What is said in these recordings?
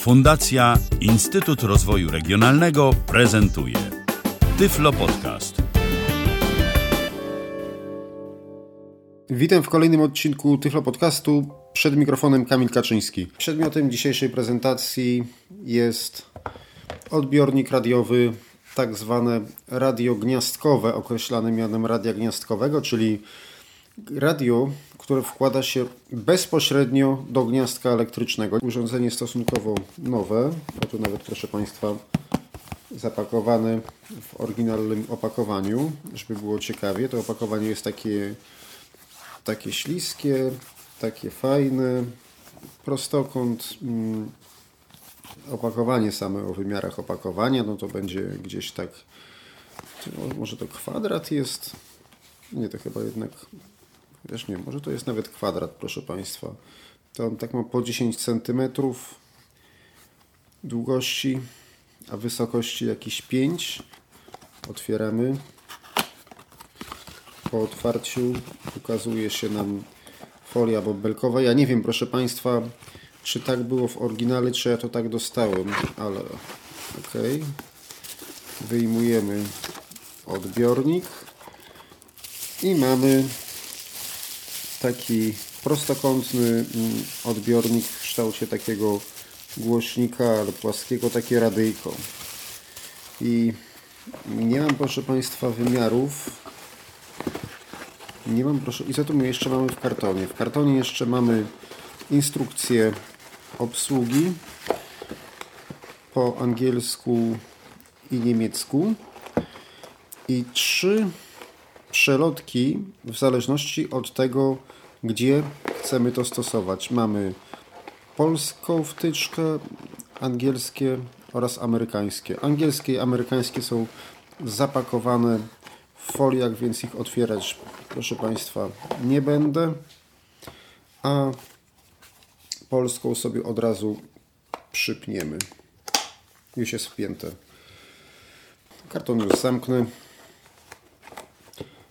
Fundacja Instytut Rozwoju Regionalnego prezentuje Tyflo Podcast. Witam w kolejnym odcinku Tyflo Podcastu. Przed mikrofonem Kamil Kaczyński. Przedmiotem dzisiejszej prezentacji jest odbiornik radiowy, tak zwane radio gniazdkowe, określane mianem radia gniazdkowego, czyli radio, które wkłada się bezpośrednio do gniazdka elektrycznego. Urządzenie stosunkowo nowe, a tu nawet proszę Państwa zapakowane w oryginalnym opakowaniu, żeby było ciekawie. To opakowanie jest takie, takie śliskie, takie fajne, prostokąt. Mm, opakowanie same o wymiarach opakowania, no to będzie gdzieś tak, może to kwadrat jest, nie, to chyba jednak Wiesz, nie, może to jest nawet kwadrat, proszę Państwa. To on tak ma po 10 cm długości, a wysokości jakieś 5. Otwieramy. Po otwarciu ukazuje się nam folia bobelkowa. Ja nie wiem, proszę Państwa, czy tak było w oryginale, czy ja to tak dostałem, ale ok. Wyjmujemy odbiornik i mamy taki prostokątny mm, odbiornik w kształcie takiego głośnika, ale płaskiego, takie radyjko. I nie mam, proszę Państwa, wymiarów. Nie mam, proszę, i co tu my jeszcze mamy w kartonie? W kartonie jeszcze mamy instrukcję obsługi po angielsku i niemiecku i trzy przelotki w zależności od tego, gdzie chcemy to stosować. Mamy polską wtyczkę, angielskie oraz amerykańskie. Angielskie i amerykańskie są zapakowane w foliach, więc ich otwierać, proszę Państwa, nie będę. A polską sobie od razu przypniemy. Już jest wpięte. Karton już zamknę.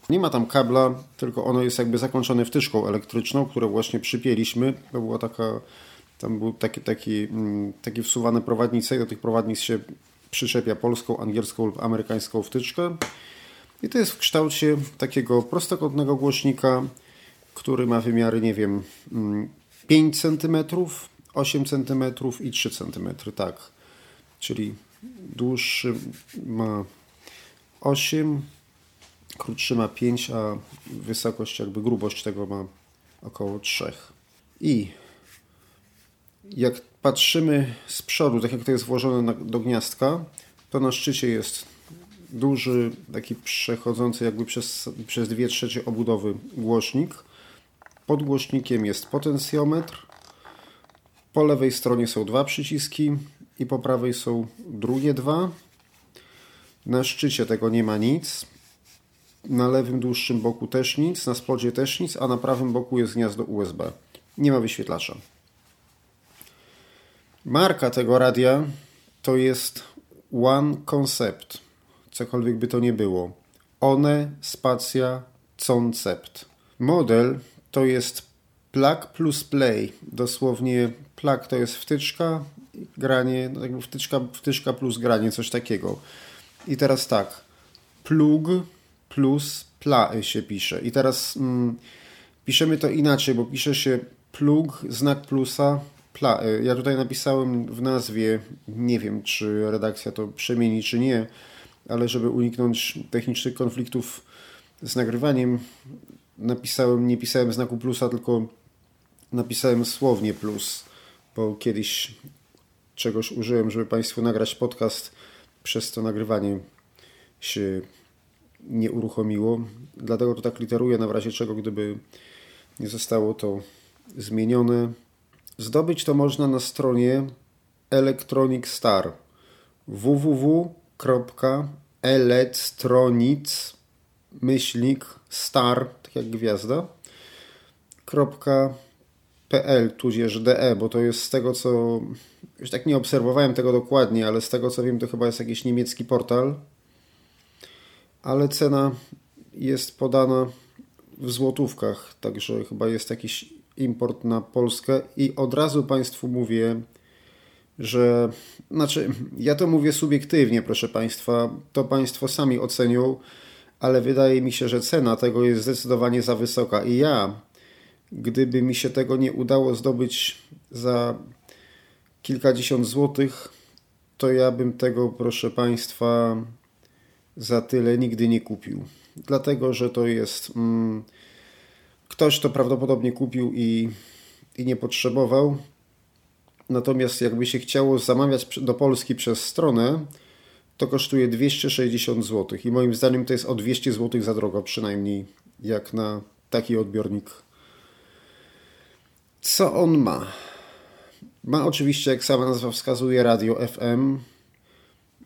Nie ma tam kabla, tylko ono jest jakby zakończone wtyczką elektryczną, którą właśnie przypięliśmy. To była taka, tam był taki, taki, mm, taki wsuwane prowadnice i do tych prowadnic się przyczepia polską, angielską lub amerykańską wtyczkę. I to jest w kształcie takiego prostokątnego głośnika, który ma wymiary, nie wiem, 5 cm, 8 cm i 3 cm, tak. Czyli dłuższy ma 8 krótszy ma 5, a wysokość, jakby grubość tego ma około 3. I jak patrzymy z przodu, tak jak to jest włożone na, do gniazdka, to na szczycie jest duży, taki przechodzący jakby przez, przez trzecie obudowy głośnik. Pod głośnikiem jest potencjometr. Po lewej stronie są dwa przyciski i po prawej są drugie dwa. Na szczycie tego nie ma nic. Na lewym dłuższym boku też nic, na spodzie też nic, a na prawym boku jest gniazdo USB. Nie ma wyświetlacza. Marka tego radia to jest One Concept. Cokolwiek by to nie było. One Spacja Concept. Model to jest plug plus play. Dosłownie plug to jest wtyczka, granie, no jakby wtyczka, wtyczka plus granie, coś takiego. I teraz tak. Plug plus pla się pisze. I teraz mm, piszemy to inaczej, bo pisze się plug, znak plusa, pla. Ja tutaj napisałem w nazwie, nie wiem czy redakcja to przemieni czy nie, ale żeby uniknąć technicznych konfliktów z nagrywaniem, napisałem, nie pisałem znaku plusa, tylko napisałem słownie plus, bo kiedyś czegoś użyłem, żeby Państwu nagrać podcast, przez to nagrywanie się nie uruchomiło. Dlatego to tak literuję, na razie czego, gdyby nie zostało to zmienione. Zdobyć to można na stronie Electronic Star www.electronic myślnik star, tak jak gwiazda, .pl tudzież de, bo to jest z tego co już tak nie obserwowałem tego dokładnie, ale z tego co wiem to chyba jest jakiś niemiecki portal ale cena jest podana w złotówkach, także chyba jest jakiś import na Polskę. I od razu Państwu mówię, że, znaczy, ja to mówię subiektywnie, proszę Państwa, to Państwo sami ocenią, ale wydaje mi się, że cena tego jest zdecydowanie za wysoka. I ja, gdyby mi się tego nie udało zdobyć za kilkadziesiąt złotych, to ja bym tego, proszę Państwa, za tyle nigdy nie kupił. Dlatego, że to jest. Mm, ktoś to prawdopodobnie kupił i, i nie potrzebował. Natomiast jakby się chciało zamawiać do Polski przez stronę, to kosztuje 260 zł. I moim zdaniem to jest o 200 zł za drogo, przynajmniej jak na taki odbiornik. Co on ma? Ma oczywiście, jak sama nazwa wskazuje, radio FM.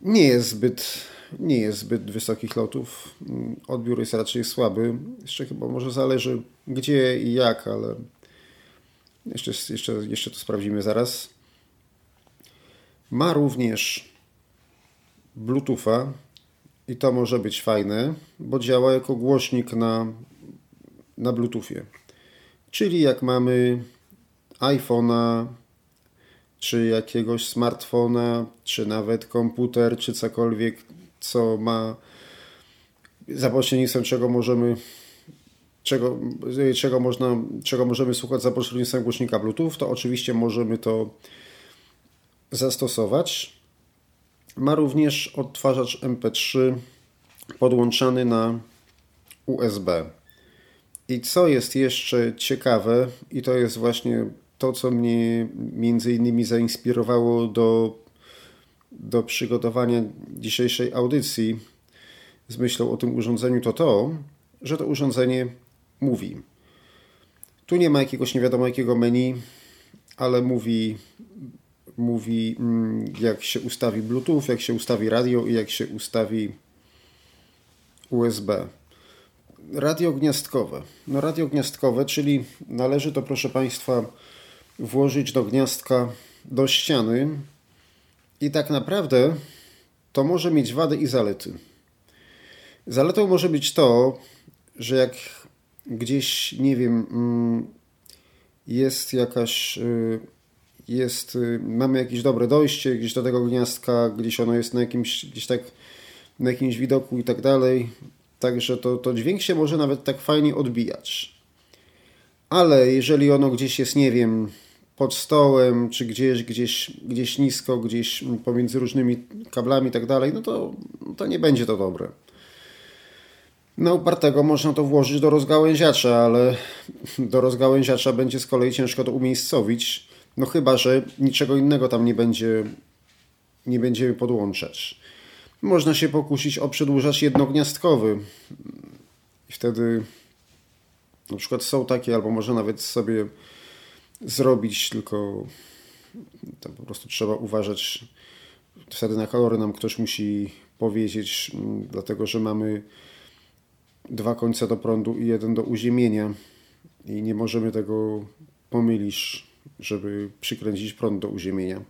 Nie jest zbyt, nie jest zbyt wysokich lotów. Odbiór jest raczej słaby. Jeszcze chyba może zależy gdzie i jak, ale jeszcze, jeszcze, jeszcze to sprawdzimy zaraz. Ma również Bluetootha i to może być fajne, bo działa jako głośnik na, na Bluetoothie. Czyli jak mamy iPhone'a, czy jakiegoś smartfona, czy nawet komputer, czy cokolwiek, co ma za pośrednictwem czego możemy czego, czego, można, czego możemy słuchać za pośrednictwem głośnika Bluetooth, to oczywiście możemy to zastosować. Ma również odtwarzacz MP3 podłączany na USB. I co jest jeszcze ciekawe, i to jest właśnie to, co mnie między innymi zainspirowało do, do przygotowania dzisiejszej audycji z myślą o tym urządzeniu, to to, że to urządzenie mówi. Tu nie ma jakiegoś nie wiadomo jakiego menu, ale mówi, mówi mm, jak się ustawi Bluetooth, jak się ustawi radio i jak się ustawi USB. Radio gniazdkowe. No radio gniazdkowe, czyli należy to proszę Państwa włożyć do gniazdka do ściany i tak naprawdę to może mieć wady i zalety. Zaletą może być to, że jak gdzieś, nie wiem, mm, jest jakaś, y, jest, y, mamy jakieś dobre dojście gdzieś do tego gniazdka, gdzieś ono jest na jakimś, gdzieś tak, na jakimś widoku i tak dalej, także to, to dźwięk się może nawet tak fajnie odbijać. Ale jeżeli ono gdzieś jest, nie wiem, pod stołem, czy gdzieś, gdzieś, gdzieś nisko, gdzieś pomiędzy różnymi kablami i tak dalej, no to, to nie będzie to dobre. Na upartego można to włożyć do rozgałęziacza, ale do rozgałęziacza będzie z kolei ciężko to umiejscowić, no chyba, że niczego innego tam nie będzie, nie będziemy podłączać. Można się pokusić o przedłużacz jednogniazdkowy. I wtedy na przykład są takie, albo może nawet sobie zrobić, tylko po prostu trzeba uważać. Wtedy na kolory nam ktoś musi powiedzieć, mm, dlatego że mamy dwa końce do prądu i jeden do uziemienia i nie możemy tego pomylić, żeby przykręcić prąd do uziemienia.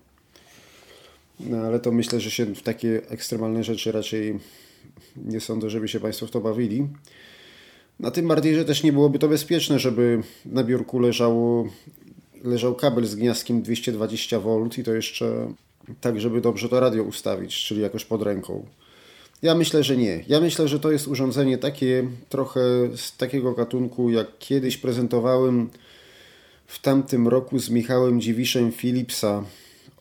No ale to myślę, że się w takie ekstremalne rzeczy raczej nie sądzę, żeby się Państwo w to bawili. Na tym bardziej, że też nie byłoby to bezpieczne, żeby na biurku leżało, leżał kabel z gniazdkiem 220V i to jeszcze tak, żeby dobrze to radio ustawić, czyli jakoś pod ręką. Ja myślę, że nie. Ja myślę, że to jest urządzenie takie trochę z takiego gatunku, jak kiedyś prezentowałem w tamtym roku z Michałem Dziwiszem Philipsa.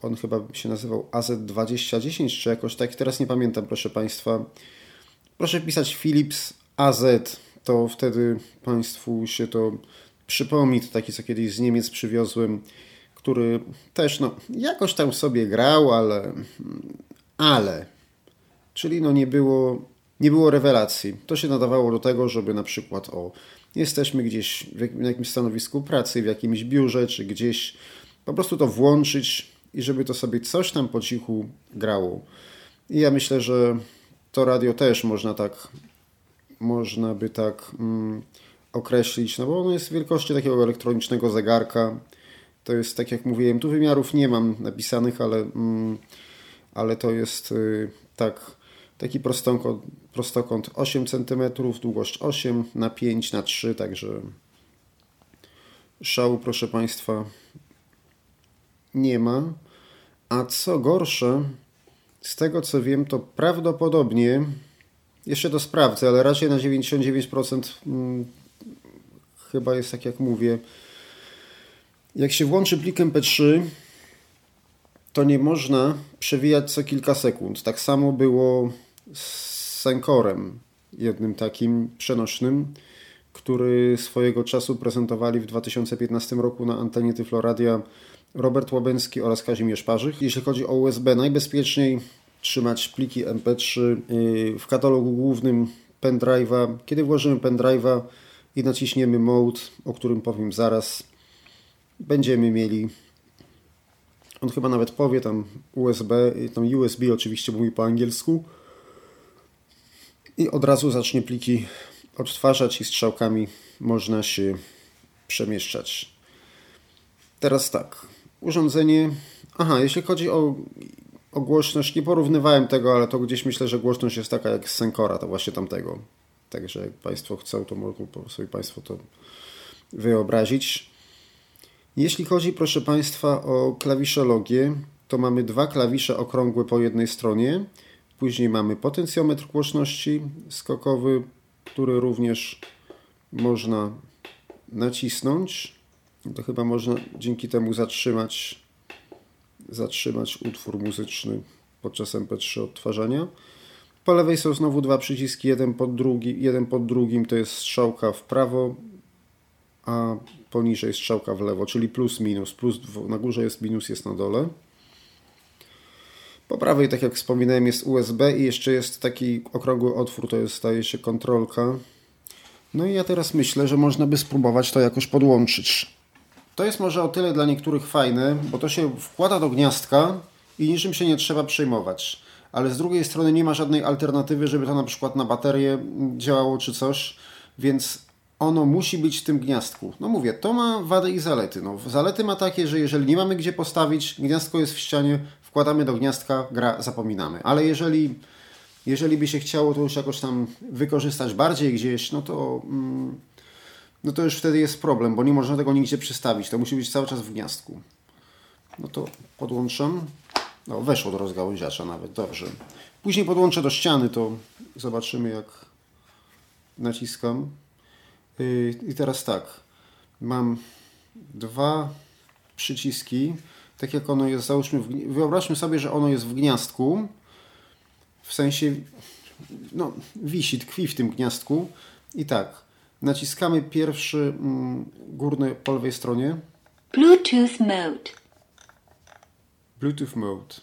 On chyba się nazywał AZ2010 czy jakoś tak. Teraz nie pamiętam, proszę Państwa. Proszę pisać Philips AZ, to wtedy Państwu się to przypomni. To taki, co kiedyś z Niemiec przywiozłem, który też no, jakoś tam sobie grał, ale ale Czyli no nie było, nie było rewelacji. To się nadawało do tego, żeby na przykład o jesteśmy gdzieś na jakimś stanowisku pracy, w jakimś biurze, czy gdzieś po prostu to włączyć i żeby to sobie coś tam po cichu grało. I ja myślę, że to radio też można tak można by tak mm, określić, no bo ono jest wielkości takiego elektronicznego zegarka. To jest, tak jak mówiłem, tu wymiarów nie mam napisanych, ale, mm, ale to jest y, tak Taki prostokąt, prostokąt 8 cm, długość 8 na 5 na 3, także szału proszę Państwa nie ma. A co gorsze, z tego co wiem, to prawdopodobnie, jeszcze to sprawdzę, ale raczej na 99% hmm, chyba jest tak jak mówię. Jak się włączy plik MP3, to nie można przewijać co kilka sekund. Tak samo było z Senkorem, jednym takim przenośnym, który swojego czasu prezentowali w 2015 roku na antenie Tyfloradia Robert Łabęcki oraz Kazimierz Parzyk. Jeśli chodzi o USB, najbezpieczniej trzymać pliki MP3 y, w katalogu głównym pendrive'a. Kiedy włożymy pendrive'a i naciśniemy mode, o którym powiem zaraz, będziemy mieli on chyba nawet powie tam USB, tam USB oczywiście mówi po angielsku i od razu zacznie pliki odtwarzać i strzałkami można się przemieszczać. Teraz tak, urządzenie. Aha, jeśli chodzi o, o głośność, nie porównywałem tego, ale to gdzieś myślę, że głośność jest taka jak z Senkora, to właśnie tamtego. Także jak Państwo chcą, to mogą sobie Państwo to wyobrazić. Jeśli chodzi, proszę Państwa, o klawiszologię, to mamy dwa klawisze okrągłe po jednej stronie. Później mamy potencjometr głośności skokowy, który również można nacisnąć. To chyba można dzięki temu zatrzymać, zatrzymać utwór muzyczny podczas MP3 odtwarzania. Po lewej są znowu dwa przyciski, jeden pod, drugi, jeden pod drugim to jest strzałka w prawo, a poniżej strzałka w lewo, czyli plus minus. Plus na górze jest minus, jest na dole. Po prawej, tak jak wspominałem, jest USB i jeszcze jest taki okrągły otwór, to jest, staje się kontrolka. No i ja teraz myślę, że można by spróbować to jakoś podłączyć. To jest może o tyle dla niektórych fajne, bo to się wkłada do gniazdka i niczym się nie trzeba przejmować. Ale z drugiej strony nie ma żadnej alternatywy, żeby to na przykład na baterię działało czy coś, więc ono musi być w tym gniazdku. No mówię, to ma wady i zalety. No, zalety ma takie, że jeżeli nie mamy gdzie postawić, gniazdko jest w ścianie, wkładamy do gniazdka, gra, zapominamy. Ale jeżeli, jeżeli by się chciało to już jakoś tam wykorzystać bardziej gdzieś, no to, mm, no to już wtedy jest problem, bo nie można tego nigdzie przystawić. To musi być cały czas w gniazdku. No to podłączam. No, weszło do rozgałęziacza nawet, dobrze. Później podłączę do ściany, to zobaczymy jak naciskam. Y, I teraz tak, mam dwa przyciski, tak jak ono jest, załóżmy, wyobraźmy sobie, że ono jest w gniazdku, w sensie, no, wisi, tkwi w tym gniazdku i tak, naciskamy pierwszy mm, górny po lewej stronie. Bluetooth mode. Bluetooth mode.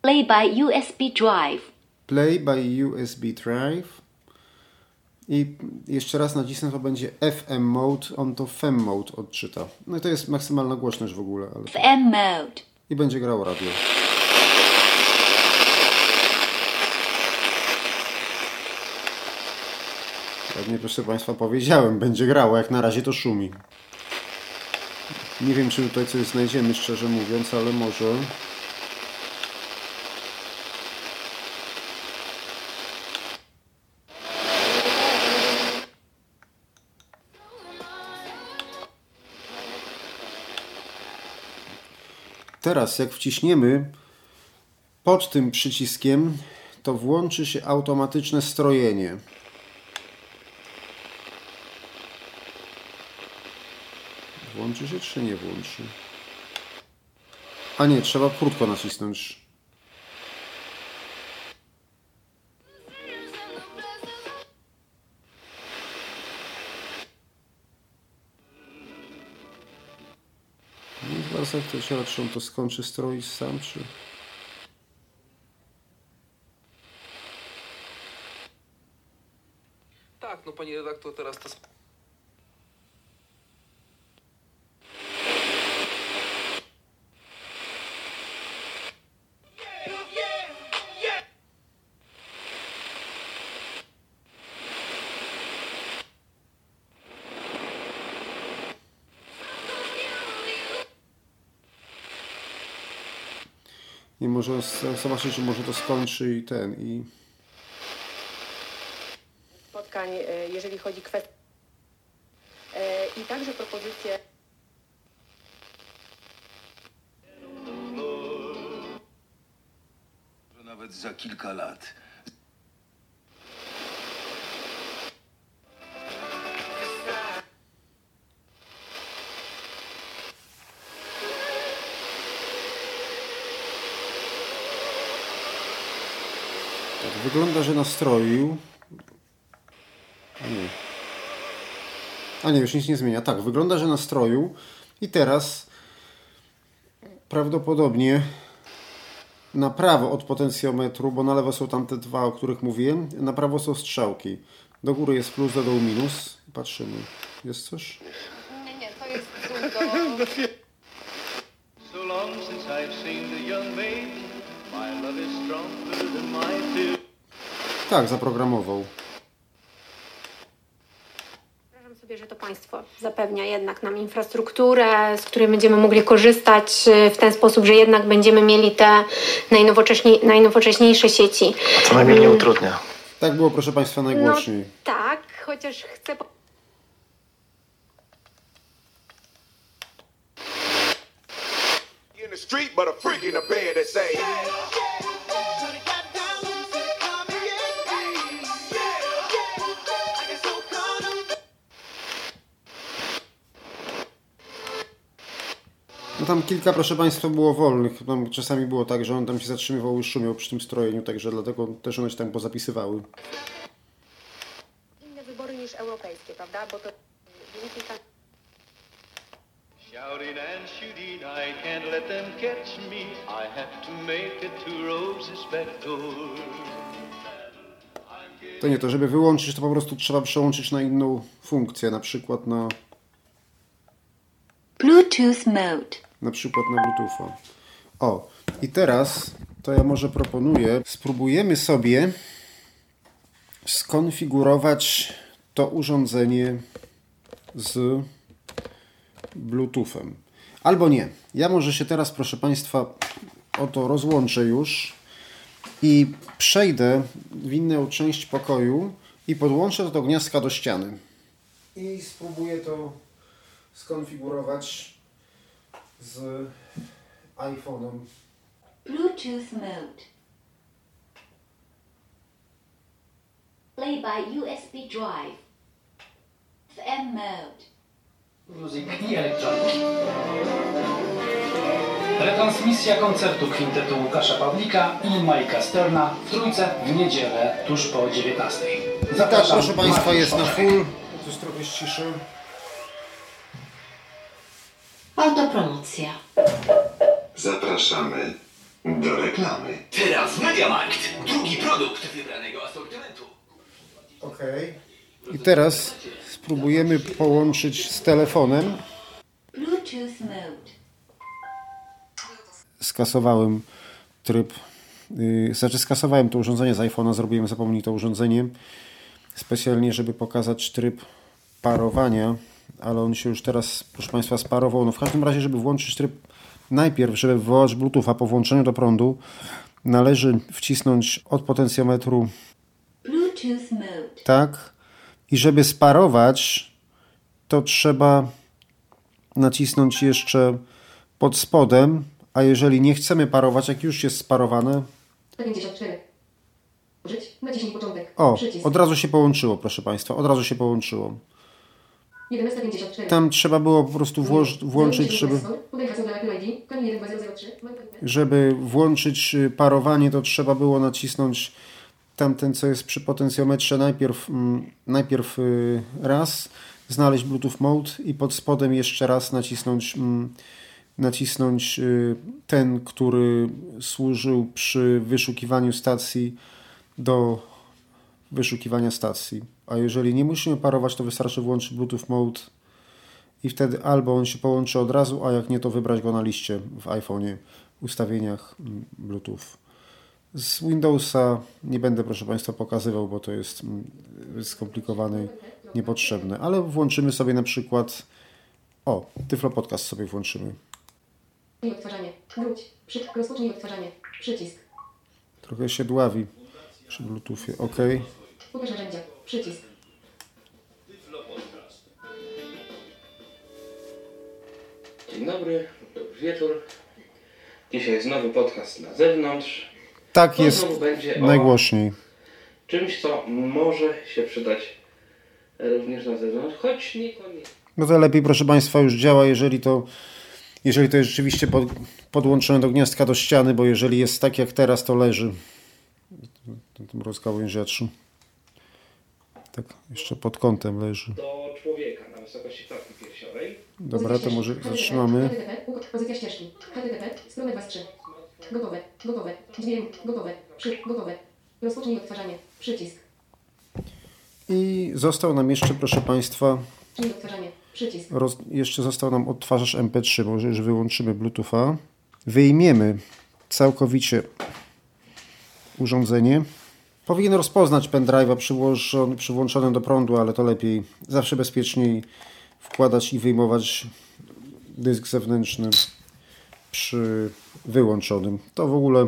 Play by USB drive. Play by USB drive. I jeszcze raz nacisnę, to będzie FM mode, on to FM mode odczyta. No i to jest maksymalna głośność w ogóle. Ale... FM mode. I będzie grał radio. nie proszę Państwa, powiedziałem, będzie grało, jak na razie to szumi. Nie wiem, czy tutaj coś znajdziemy, szczerze mówiąc, ale może... Teraz jak wciśniemy pod tym przyciskiem, to włączy się automatyczne strojenie. Włączy się czy nie włączy? A nie, trzeba krótko nacisnąć. Zaraz jak to się on to skończy stroić sam, czy... Tak, no pani redaktor, teraz to... może zobaczyć, że może to skończy i ten i... Spotkań, e, jeżeli chodzi o kwestie e, i także propozycje że Nawet za kilka lat. Wygląda, że nastroił. A nie. A nie, już nic nie zmienia. Tak, wygląda, że nastroił. I teraz prawdopodobnie na prawo od potencjometru, bo na lewo są tamte dwa, o których mówiłem, na prawo są strzałki. Do góry jest plus, do dołu minus. Patrzymy. Jest coś? Nie, nie, to jest do... So long since I've seen the young maid, my love is fear. Tak, zaprogramował. Wyobrażam sobie, że to państwo zapewnia jednak nam infrastrukturę, z której będziemy mogli korzystać y, w ten sposób, że jednak będziemy mieli te najnowocześniej, najnowocześniejsze sieci. Co najmniej nie utrudnia. Tak było, proszę Państwa, najgłośniej. No, tak, chociaż chcę... po- in the street, but a freak in the bed that say. Tam kilka, proszę Państwa, było wolnych. Tam czasami było tak, że on tam się zatrzymywał i szumiał przy tym strojeniu, także dlatego też one się tam pozapisywały. Inne wybory niż europejskie, prawda? Bo to. Shouting and shooting, I can't let them catch me. I have to make it to Rose's back door. To nie, to żeby wyłączyć, to po prostu trzeba przełączyć na inną funkcję, na przykład na, Bluetooth mode. Na przykład na Bluetootha. O, i teraz to ja może proponuję, spróbujemy sobie skonfigurować to urządzenie z Bluetoothem. Albo nie. Ja może się teraz, proszę Państwa, oto rozłączę już i przejdę w inną część pokoju i podłączę to do gniazdka do ściany. I spróbuję to skonfigurować z iPhone'em. Bluetooth mode. Play by USB drive. FM mode. muzyk i elektroniki. Retransmisja koncertu kwintetu Łukasza Pawlika i Majka Sterna w Trójce w niedzielę tuż po 19. Tak, proszę Państwa, jest na full. To jest trochę ściszy. Autopromocja. Zapraszamy do reklamy. Teraz Mediamarkt. Drugi produkt wybranego asortymentu. Ok. I teraz spróbujemy połączyć z telefonem. Bluetooth mode. skasowałem tryb, yy, znaczy skasowałem to urządzenie z iPhone'a, zrobiłem zapomnij to urządzenie specjalnie, żeby pokazać tryb parowania, ale on się już teraz, proszę Państwa, sparował. No w każdym razie, żeby włączyć tryb najpierw, żeby wywołać Bluetootha po włączeniu do prądu, należy wcisnąć od potencjometru Bluetooth mode. tak i żeby sparować, to trzeba nacisnąć jeszcze pod spodem, a jeżeli nie chcemy parować, jak już jest sparowane, 154. Użyć. Naciśnij początek. o, Przycisk. od razu się połączyło, proszę Państwa, od razu się połączyło. 1154. Tam trzeba było po prostu włoż, włączyć, żeby, Podaj hasło dla Apple ID. Koni 12003. żeby włączyć y, parowanie, to trzeba było nacisnąć tamten, co jest przy potencjometrze, najpierw, mm, najpierw y, raz, znaleźć Bluetooth Mode i pod spodem jeszcze raz nacisnąć, mm, nacisnąć y, ten, który służył przy wyszukiwaniu stacji do wyszukiwania stacji. A jeżeli nie musimy parować, to wystarczy włączyć Bluetooth Mode i wtedy albo on się połączy od razu, a jak nie, to wybrać go na liście w iPhone'ie, w ustawieniach mm, Bluetooth. Z Windowsa nie będę, proszę Państwa, pokazywał, bo to jest mm, skomplikowane, niepotrzebne, ale włączymy sobie na przykład, o, Tyflo Podcast sobie włączymy. Odtwarzanie. Wróć. Przy... Rozpocznij odtwarzanie. Przycisk. Trochę się dławi przy Bluetoothie, ok. Pokaż narzędzia. Przycisk. Dzień dobry, dobry wieczór. Dzisiaj znowu podcast na zewnątrz. Tak to jest najgłośniej. czymś, co może się przydać również na zewnątrz, choć niekoniecznie. No to lepiej, proszę Państwa, już działa, jeżeli to, jeżeli to jest rzeczywiście pod, podłączone do gniazdka do ściany, bo jeżeli jest tak jak teraz, to leży rozgałęziaczu. Tak, jeszcze pod kątem leży. do człowieka na wysokości klatki piersiowej. Dobra, to może zatrzymamy. HTTP, pozycja ścieżki. HTTP, strona 2 z 3. Gotowe, gotowe, dźwięk, gotowe, przy, gotowe. Rozpocznij odtwarzanie, przycisk, I został nam jeszcze, proszę Państwa, czyli odtwarzanie, przycisk. roz, jeszcze został nam odtwarzacz MP3. Może już wyłączymy Bluetootha. Wyjmiemy całkowicie urządzenie. Powinien rozpoznać pendrive'a przyłożony, przyłączony do prądu, ale to lepiej. Zawsze bezpieczniej wkładać i wyjmować dysk zewnętrzny przy wyłączonym. To w ogóle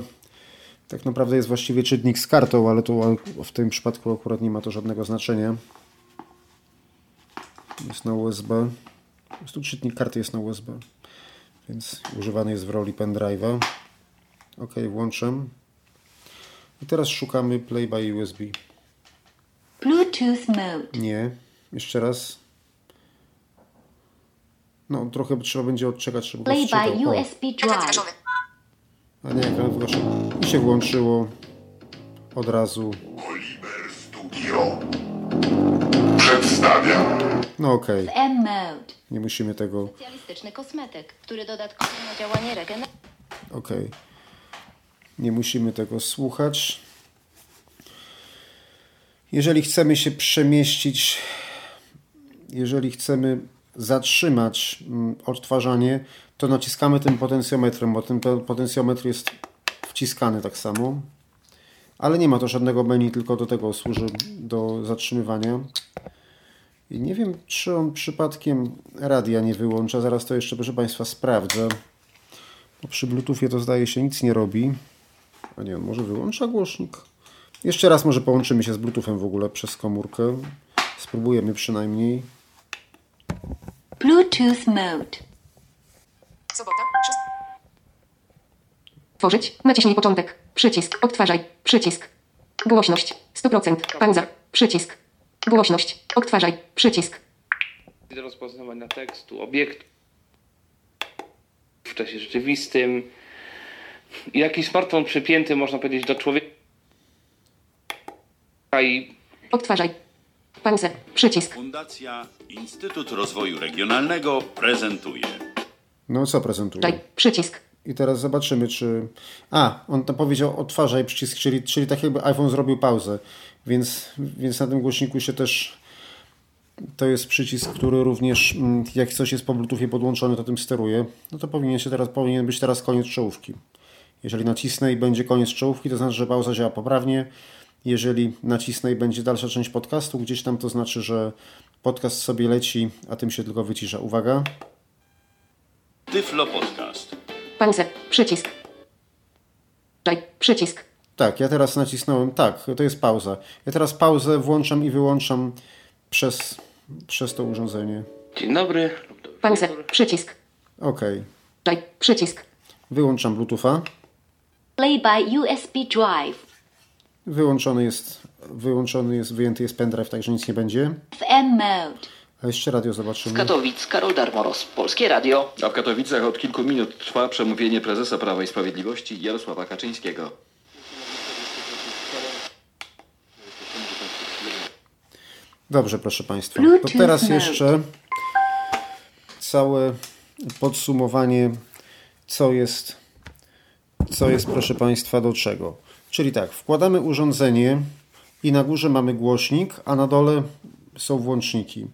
tak naprawdę jest właściwie czytnik z kartą, ale to w tym przypadku akurat nie ma to żadnego znaczenia. Jest na USB. Po prostu czytnik karty jest na USB, więc używany jest w roli pendrive'a. Ok, włączę. I teraz szukamy Play by USB. Bluetooth mode. Nie. Jeszcze raz. No, trochę trzeba będzie odczekać, żeby go Play by USB drive. a nie, ekran włączył. I się włączyło od razu. Oliver Studio przedstawia No okej, M mode. nie musimy tego. Specjalistyczny kosmetyk, który dodatkowo ma działanie regeneracyjne. Okej. Nie musimy tego słuchać. Jeżeli chcemy się przemieścić, jeżeli chcemy zatrzymać mm, odtwarzanie, to naciskamy tym potencjometrem, bo ten potencjometr jest wciskany tak samo. Ale nie ma to żadnego menu, tylko do tego służy do zatrzymywania. I nie wiem, czy on przypadkiem radia nie wyłącza. Zaraz to jeszcze, proszę Państwa, sprawdzę. Bo przy Bluetoothie to zdaje się nic nie robi. A nie, on może wyłącza głośnik. Jeszcze raz może połączymy się z Bluetoothem w ogóle przez komórkę. Spróbujemy przynajmniej. Bluetooth mode. Sobota, Tworzyć, naciśnij początek, przycisk, odtwarzaj, przycisk. Głośność, 100%, pauza, przycisk. Głośność, odtwarzaj, przycisk. do rozpoznawania tekstu, obiektu w czasie rzeczywistym. I Jakiś smartfon przypięty, można powiedzieć, do człowieka i Odtwarzaj. Pauza, przycisk. Fundacja Instytut Rozwoju Regionalnego prezentuje. No co prezentuje? Daj, przycisk. I teraz zobaczymy, czy... A, on tam powiedział odtwarzaj przycisk, czyli, czyli tak jakby iPhone zrobił pauzę. Więc, więc na tym głośniku się też... To jest przycisk, który również, mm, jak coś jest po Bluetoothie podłączony, to tym steruje. No to powinien, się teraz, powinien być teraz koniec czołówki. Jeżeli nacisnę i będzie koniec czołówki, to znaczy, że pauza działa poprawnie. Jeżeli nacisnę i będzie dalsza część podcastu gdzieś tam, to znaczy, że podcast sobie leci, a tym się tylko wycisza. Uwaga. Tyflo Podcast. Pauza, przycisk. Daj, przycisk. Tak, ja teraz nacisnąłem, tak, to jest pauza. Ja teraz pauzę włączam i wyłączam przez, przez to urządzenie. Dzień dobry. Pauza, przycisk. Ok, Daj, przycisk. wyłączam Bluetootha. Play by USB drive. Wyłączony jest, wyłączony jest, wyjęty jest pendrive, także nic nie będzie. FM mode. A jeszcze radio Z zobaczymy. Katowic Karol Darmoros, Polskie Radio. A w Katowicach od kilku minut trwa przemówienie prezesa Prawa i Sprawiedliwości Jarosława Kaczyńskiego. Dobrze, proszę Państwa. To teraz jeszcze całe podsumowanie, co jest, co jest, proszę Państwa, do czego. Czyli tak, wkładamy urządzenie i na górze mamy głośnik, a na dole są włączniki.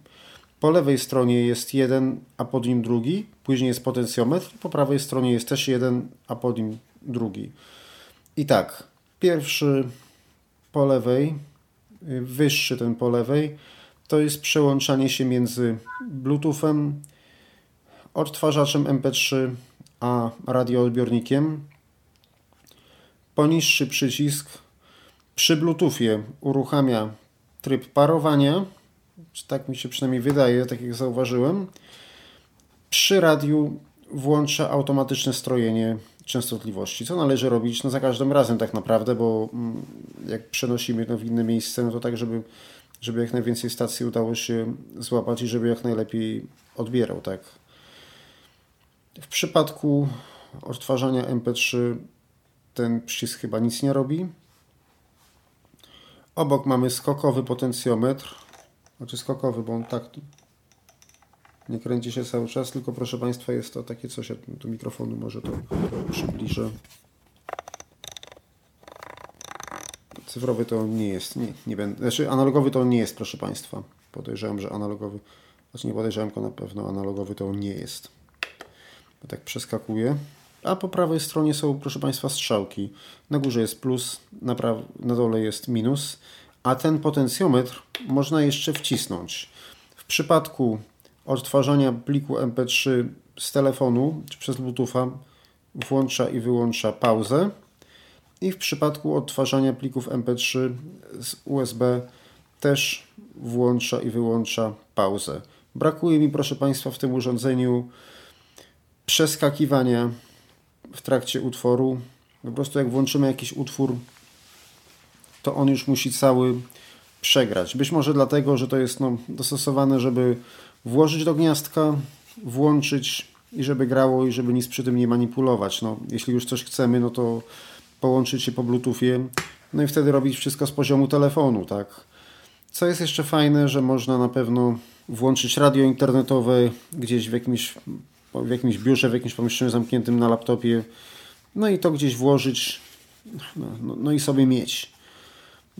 Po lewej stronie jest jeden, a pod nim drugi, później jest potencjometr, po prawej stronie jest też jeden, a pod nim drugi. I tak, pierwszy po lewej, wyższy ten po lewej, to jest przełączanie się między Bluetoothem, odtwarzaczem MP3 a radioodbiornikiem. Poniższy przycisk przy Bluetoothie uruchamia tryb parowania, czy tak mi się przynajmniej wydaje, tak jak zauważyłem. Przy radiu włącza automatyczne strojenie, częstotliwości, co należy robić no, za każdym razem tak naprawdę, bo mm, jak przenosimy to w inne miejsce, no to tak, żeby, żeby jak najwięcej stacji udało się złapać i żeby jak najlepiej odbierał, tak. W przypadku odtwarzania MP3 ten przycisk chyba nic nie robi. Obok mamy skokowy potencjometr, znaczy skokowy, bo on tak nie kręci się cały czas, tylko proszę Państwa jest to takie coś, ja do mikrofonu może to przybliżę. Cyfrowy to nie jest, nie, nie będę, znaczy analogowy to nie jest, proszę Państwa. Podejrzewam, że analogowy, znaczy nie podejrzewam, tylko na pewno analogowy to nie jest. Tak przeskakuje. A po prawej stronie są, proszę Państwa, strzałki. Na górze jest plus, na, na dole jest minus, a ten potencjometr można jeszcze wcisnąć. W przypadku odtwarzania pliku MP3 z telefonu czy przez Bluetootha włącza i wyłącza pauzę. I w przypadku odtwarzania plików MP3 z USB też włącza i wyłącza pauzę. Brakuje mi, proszę Państwa, w tym urządzeniu przeskakiwania w trakcie utworu. Po prostu jak włączymy jakiś utwór, to on już musi cały przegrać. Być może dlatego, że to jest no, dostosowane, żeby włożyć do gniazdka, włączyć i żeby grało i żeby nic przy tym nie manipulować. No, jeśli już coś chcemy, no to połączyć się po bluetoothie, no i wtedy robić wszystko z poziomu telefonu, tak. Co jest jeszcze fajne, że można na pewno włączyć radio internetowe gdzieś w jakimś, w jakimś biurze, w jakimś pomieszczeniu zamkniętym na laptopie, no i to gdzieś włożyć, no, no, no i sobie mieć,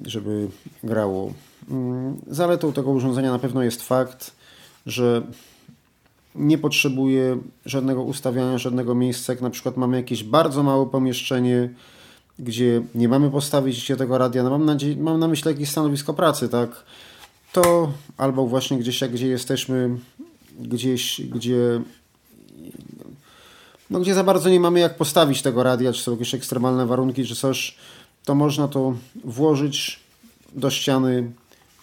żeby grało. Mm, Zaletą tego urządzenia na pewno jest fakt, że nie potrzebuje żadnego ustawiania, żadnego miejsca. Jak na przykład mamy jakieś bardzo małe pomieszczenie, gdzie nie mamy postawić gdzie tego radia, no mam, nadzieję, mam na myśli jakieś stanowisko pracy, tak? To albo właśnie gdzieś, jak gdzie jesteśmy, gdzieś, gdzie no gdzie za bardzo nie mamy jak postawić tego radia, czy są jakieś ekstremalne warunki, czy coś, to można to włożyć do ściany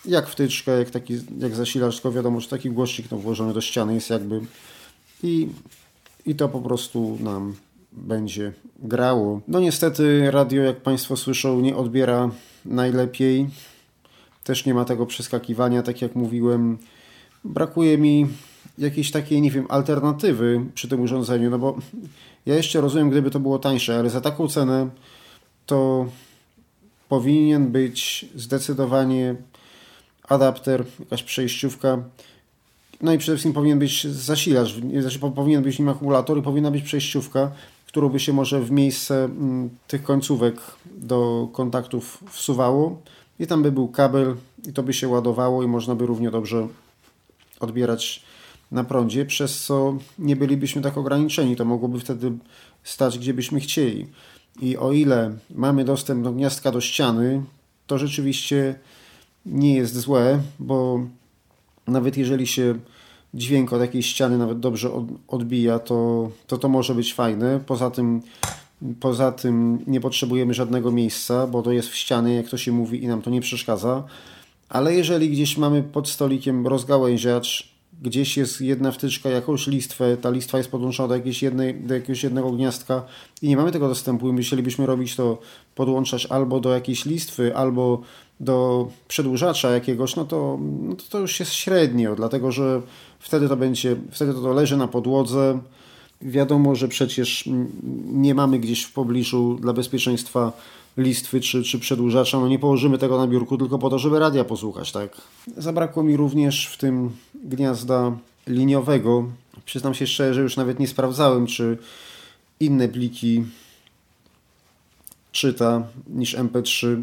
jak wtyczkę, jak taki jak zasilacz, tylko wiadomo, że taki głośnik no, włożony do ściany jest jakby i, i to po prostu nam będzie grało. No niestety radio, jak Państwo słyszą, nie odbiera najlepiej. Też nie ma tego przeskakiwania, tak jak mówiłem. Brakuje mi jakiejś takiej, nie wiem, alternatywy przy tym urządzeniu, no bo ja jeszcze rozumiem, gdyby to było tańsze, ale za taką cenę to powinien być zdecydowanie adapter, jakaś przejściówka. No i przede wszystkim powinien być zasilacz, znaczy powinien być nim akumulator i powinna być przejściówka, którą by się może w miejsce mm, tych końcówek do kontaktów wsuwało i tam by był kabel i to by się ładowało i można by równie dobrze odbierać na prądzie, przez co nie bylibyśmy tak ograniczeni. To mogłoby wtedy stać, gdzie byśmy chcieli. I o ile mamy dostęp do gniazdka do ściany, to rzeczywiście nie jest złe, bo nawet jeżeli się dźwięk od jakiejś ściany nawet dobrze odbija, to to, to może być fajne. Poza tym, poza tym nie potrzebujemy żadnego miejsca, bo to jest w ścianie, jak to się mówi, i nam to nie przeszkadza. Ale jeżeli gdzieś mamy pod stolikiem rozgałęziacz, gdzieś jest jedna wtyczka, jakąś listwę, ta listwa jest podłączona do, jakiejś jednej, do jakiegoś jednego gniazdka i nie mamy tego dostępu i musielibyśmy robić to, podłączać albo do jakiejś listwy, albo do przedłużacza jakiegoś, no to, no to już jest średnio, dlatego że wtedy to będzie, wtedy to leży na podłodze. Wiadomo, że przecież nie mamy gdzieś w pobliżu dla bezpieczeństwa listwy czy, czy przedłużacza, no nie położymy tego na biurku tylko po to, żeby radia posłuchać, tak? Zabrakło mi również w tym gniazda liniowego. Przyznam się szczerze, że już nawet nie sprawdzałem, czy inne pliki czyta niż MP3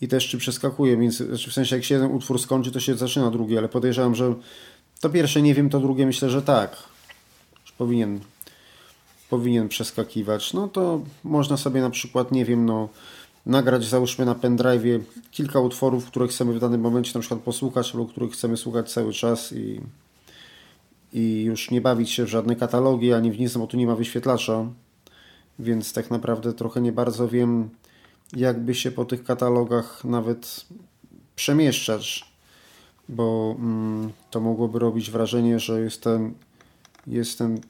i też czy przeskakuje, więc znaczy w sensie jak się jeden utwór skończy, to się zaczyna drugi, ale podejrzewam, że to pierwsze nie wiem, to drugie myślę, że tak. Już powinien powinien przeskakiwać. No to można sobie na przykład, nie wiem, no nagrać załóżmy na pendrive'ie kilka utworów, które chcemy w danym momencie na przykład posłuchać, albo których chcemy słuchać cały czas i, i już nie bawić się w żadne katalogi, ani w nic, bo tu nie ma wyświetlacza, więc tak naprawdę trochę nie bardzo wiem, jakby się po tych katalogach nawet przemieszczać, bo mm, to mogłoby robić wrażenie, że jest ten, jest ten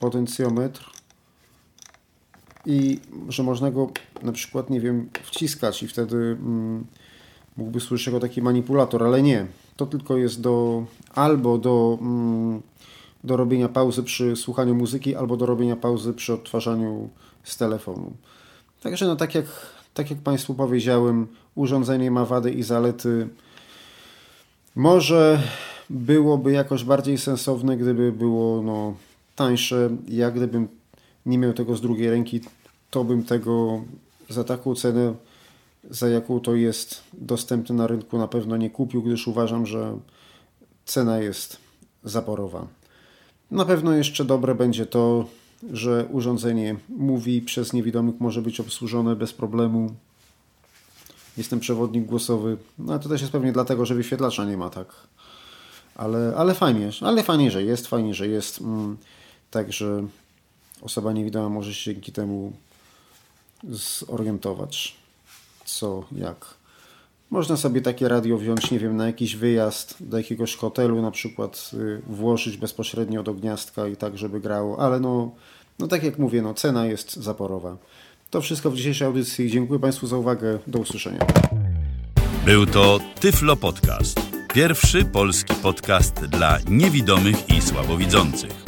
potencjometr i że można go na przykład, nie wiem, wciskać i wtedy mm, mógłby służyć jako taki manipulator, ale nie. To tylko jest do albo do, mm, do robienia pauzy przy słuchaniu muzyki, albo do robienia pauzy przy odtwarzaniu z telefonu. Także no tak jak, tak jak Państwu powiedziałem, urządzenie ma wady i zalety. Może byłoby jakoś bardziej sensowne, gdyby było no, tańsze. Ja gdybym nie miał tego z drugiej ręki, to bym tego za taką cenę, za jaką to jest dostępne na rynku, na pewno nie kupił, gdyż uważam, że cena jest zaporowa. Na pewno jeszcze dobre będzie to, że urządzenie mówi przez niewidomych może być obsłużone bez problemu. Jestem przewodnik głosowy. No to też jest pewnie dlatego, że wyświetlacza nie ma, tak. Ale, ale fajnie, ale fajnie, że jest, fajnie, że jest. Mm, także osoba niewidoma może się dzięki temu zorientować, co, jak. Można sobie takie radio wziąć, nie wiem, na jakiś wyjazd do jakiegoś hotelu, na przykład y, włożyć bezpośrednio do gniazdka i tak, żeby grało, ale no, no tak jak mówię, no cena jest zaporowa. To wszystko w dzisiejszej audycji. Dziękuję Państwu za uwagę. Do usłyszenia. Był to Tyflo Podcast. Pierwszy polski podcast dla niewidomych i słabowidzących.